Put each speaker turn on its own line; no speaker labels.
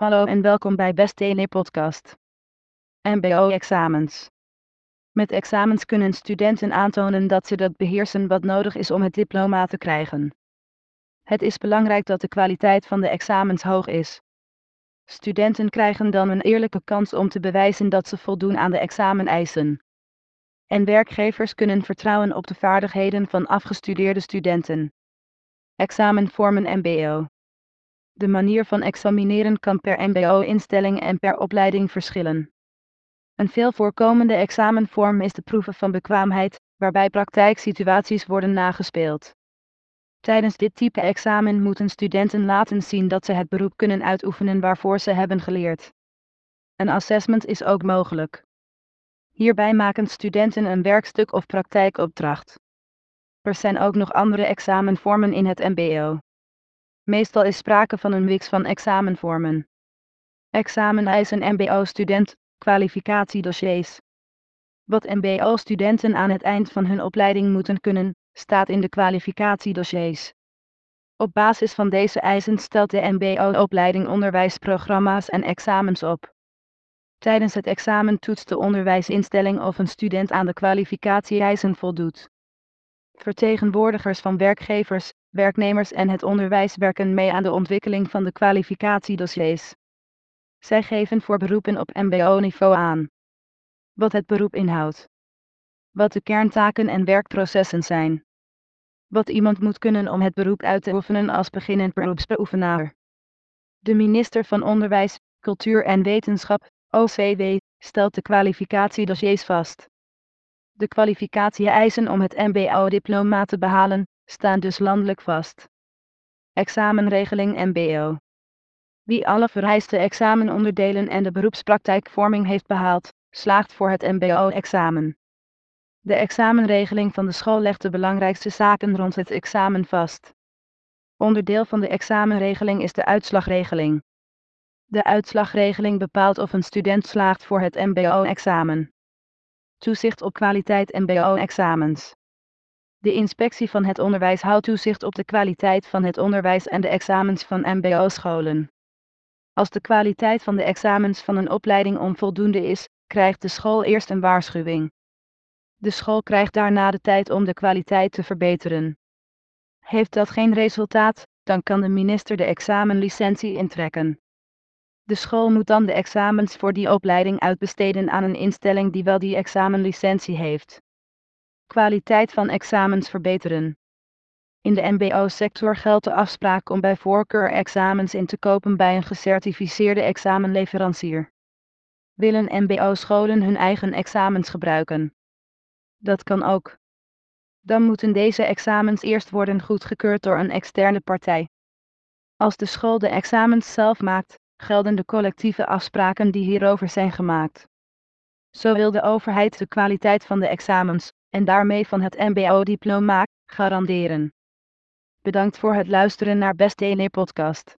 Hallo en welkom bij Best Tele Podcast. MBO-examens. Met examens kunnen studenten aantonen dat ze dat beheersen wat nodig is om het diploma te krijgen. Het is belangrijk dat de kwaliteit van de examens hoog is. Studenten krijgen dan een eerlijke kans om te bewijzen dat ze voldoen aan de exameneisen. En werkgevers kunnen vertrouwen op de vaardigheden van afgestudeerde studenten. Examenvormen MBO. De manier van examineren kan per MBO-instelling en per opleiding verschillen. Een veel voorkomende examenvorm is de proeven van bekwaamheid, waarbij praktijksituaties worden nagespeeld. Tijdens dit type examen moeten studenten laten zien dat ze het beroep kunnen uitoefenen waarvoor ze hebben geleerd. Een assessment is ook mogelijk. Hierbij maken studenten een werkstuk of praktijkopdracht. Er zijn ook nog andere examenvormen in het MBO. Meestal is sprake van een mix van examenvormen. Exameneisen MBO-student, kwalificatiedossiers. Wat MBO-studenten aan het eind van hun opleiding moeten kunnen, staat in de kwalificatiedossiers. Op basis van deze eisen stelt de MBO-opleiding onderwijsprogramma's en examens op. Tijdens het examen toetst de onderwijsinstelling of een student aan de kwalificatie-eisen voldoet. Vertegenwoordigers van werkgevers, werknemers en het onderwijs werken mee aan de ontwikkeling van de kwalificatiedossiers. Zij geven voor beroepen op MBO-niveau aan. Wat het beroep inhoudt. Wat de kerntaken en werkprocessen zijn. Wat iemand moet kunnen om het beroep uit te oefenen als beginnend beroepsbeoefenaar. De minister van Onderwijs, Cultuur en Wetenschap, OCW, stelt de kwalificatiedossiers vast. De kwalificatie-eisen om het MBO-diploma te behalen, staan dus landelijk vast. Examenregeling MBO. Wie alle vereiste examenonderdelen en de beroepspraktijkvorming heeft behaald, slaagt voor het MBO-examen. De examenregeling van de school legt de belangrijkste zaken rond het examen vast. Onderdeel van de examenregeling is de uitslagregeling. De uitslagregeling bepaalt of een student slaagt voor het MBO-examen. Toezicht op kwaliteit MBO-examens. De inspectie van het onderwijs houdt toezicht op de kwaliteit van het onderwijs en de examens van MBO-scholen. Als de kwaliteit van de examens van een opleiding onvoldoende is, krijgt de school eerst een waarschuwing. De school krijgt daarna de tijd om de kwaliteit te verbeteren. Heeft dat geen resultaat, dan kan de minister de examenlicentie intrekken. De school moet dan de examens voor die opleiding uitbesteden aan een instelling die wel die examenlicentie heeft. Kwaliteit van examens verbeteren. In de MBO-sector geldt de afspraak om bij voorkeur examens in te kopen bij een gecertificeerde examenleverancier. Willen MBO-scholen hun eigen examens gebruiken? Dat kan ook. Dan moeten deze examens eerst worden goedgekeurd door een externe partij. Als de school de examens zelf maakt, gelden de collectieve afspraken die hierover zijn gemaakt. Zo wil de overheid de kwaliteit van de examens, en daarmee van het MBO-diploma, garanderen. Bedankt voor het luisteren naar Best Podcast.